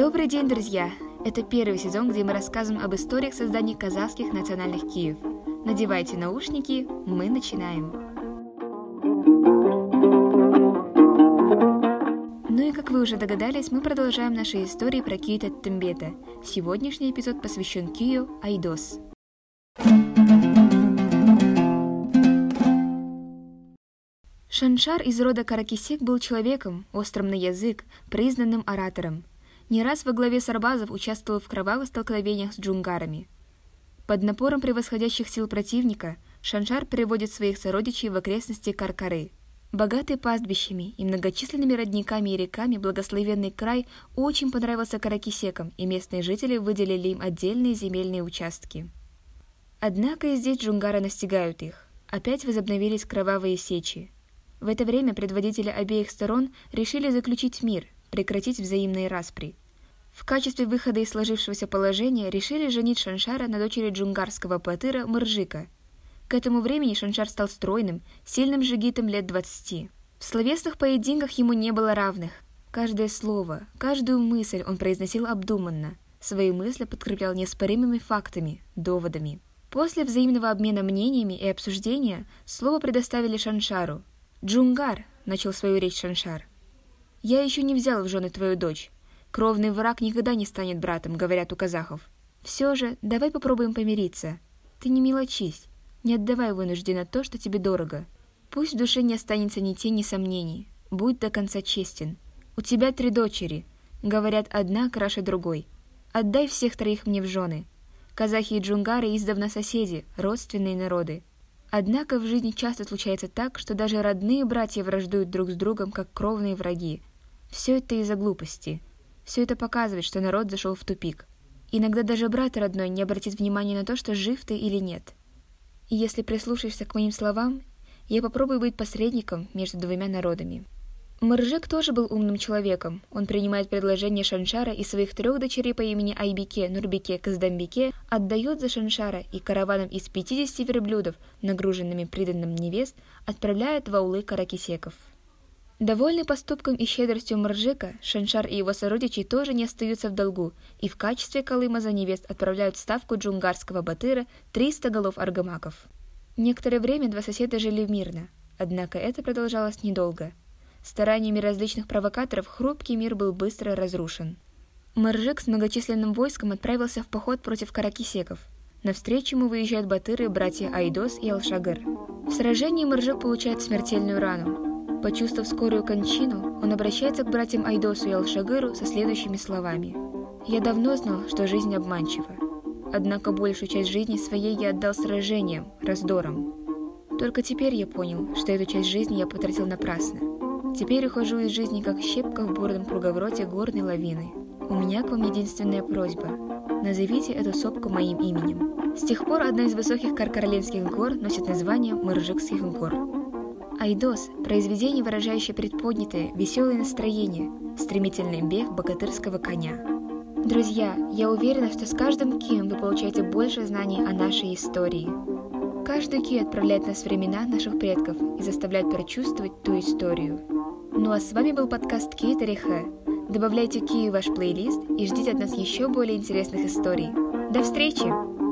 Добрый день, друзья! Это первый сезон, где мы рассказываем об историях создания казахских национальных Киев. Надевайте наушники, мы начинаем. Ну и как вы уже догадались, мы продолжаем наши истории про Киита Тымбета. Сегодняшний эпизод посвящен Кию Айдос. Шаншар из рода Каракисек был человеком, острым на язык, признанным оратором. Не раз во главе сарбазов участвовал в кровавых столкновениях с джунгарами. Под напором превосходящих сил противника Шаншар приводит своих сородичей в окрестности Каркары. Богатый пастбищами и многочисленными родниками и реками благословенный край очень понравился каракисекам, и местные жители выделили им отдельные земельные участки. Однако и здесь джунгары настигают их. Опять возобновились кровавые сечи. В это время предводители обеих сторон решили заключить мир, прекратить взаимные распри. В качестве выхода из сложившегося положения решили женить Шаншара на дочери джунгарского патыра Мыржика. К этому времени Шаншар стал стройным, сильным жигитом лет двадцати. В словесных поединках ему не было равных. Каждое слово, каждую мысль он произносил обдуманно. Свои мысли подкреплял неоспоримыми фактами, доводами. После взаимного обмена мнениями и обсуждения слово предоставили Шаншару, «Джунгар», — начал свою речь Шаншар, — «я еще не взял в жены твою дочь. Кровный враг никогда не станет братом, говорят у казахов. Все же, давай попробуем помириться. Ты не мелочись, не отдавай вынужденно то, что тебе дорого. Пусть в душе не останется ни тени сомнений. Будь до конца честен. У тебя три дочери. Говорят, одна краше другой. Отдай всех троих мне в жены. Казахи и джунгары издавна соседи, родственные народы. Однако в жизни часто случается так, что даже родные братья враждуют друг с другом, как кровные враги. Все это из-за глупости. Все это показывает, что народ зашел в тупик. Иногда даже брат родной не обратит внимания на то, что жив ты или нет. И если прислушаешься к моим словам, я попробую быть посредником между двумя народами. Мыржик тоже был умным человеком. Он принимает предложение Шаншара и своих трех дочерей по имени Айбике, Нурбике, Каздамбике, отдает за Шаншара и караваном из 50 верблюдов, нагруженными приданным невест, отправляет в аулы каракисеков. Довольный поступком и щедростью Мыржика, Шаншар и его сородичи тоже не остаются в долгу и в качестве колыма за невест отправляют в ставку джунгарского батыра 300 голов аргамаков. Некоторое время два соседа жили мирно, однако это продолжалось недолго – Стараниями различных провокаторов хрупкий мир был быстро разрушен. Мыржик с многочисленным войском отправился в поход против каракисеков. Навстречу ему выезжают батыры братья Айдос и Алшагыр. В сражении Мыржик получает смертельную рану. Почувствовав скорую кончину, он обращается к братьям Айдосу и Алшагыру со следующими словами. «Я давно знал, что жизнь обманчива. Однако большую часть жизни своей я отдал сражениям, раздорам. Только теперь я понял, что эту часть жизни я потратил напрасно. Теперь ухожу из жизни, как щепка в бурном круговороте горной лавины. У меня к вам единственная просьба. Назовите эту сопку моим именем. С тех пор одна из высоких каркаролинских гор носит название Мыржикских гор. Айдос – произведение, выражающее предподнятое, веселое настроение, стремительный бег богатырского коня. Друзья, я уверена, что с каждым кием вы получаете больше знаний о нашей истории. Каждый ки отправляет нас в времена наших предков и заставляет прочувствовать ту историю. Ну а с вами был подкаст Ки Тарихе. Добавляйте Ки в ваш плейлист и ждите от нас еще более интересных историй. До встречи!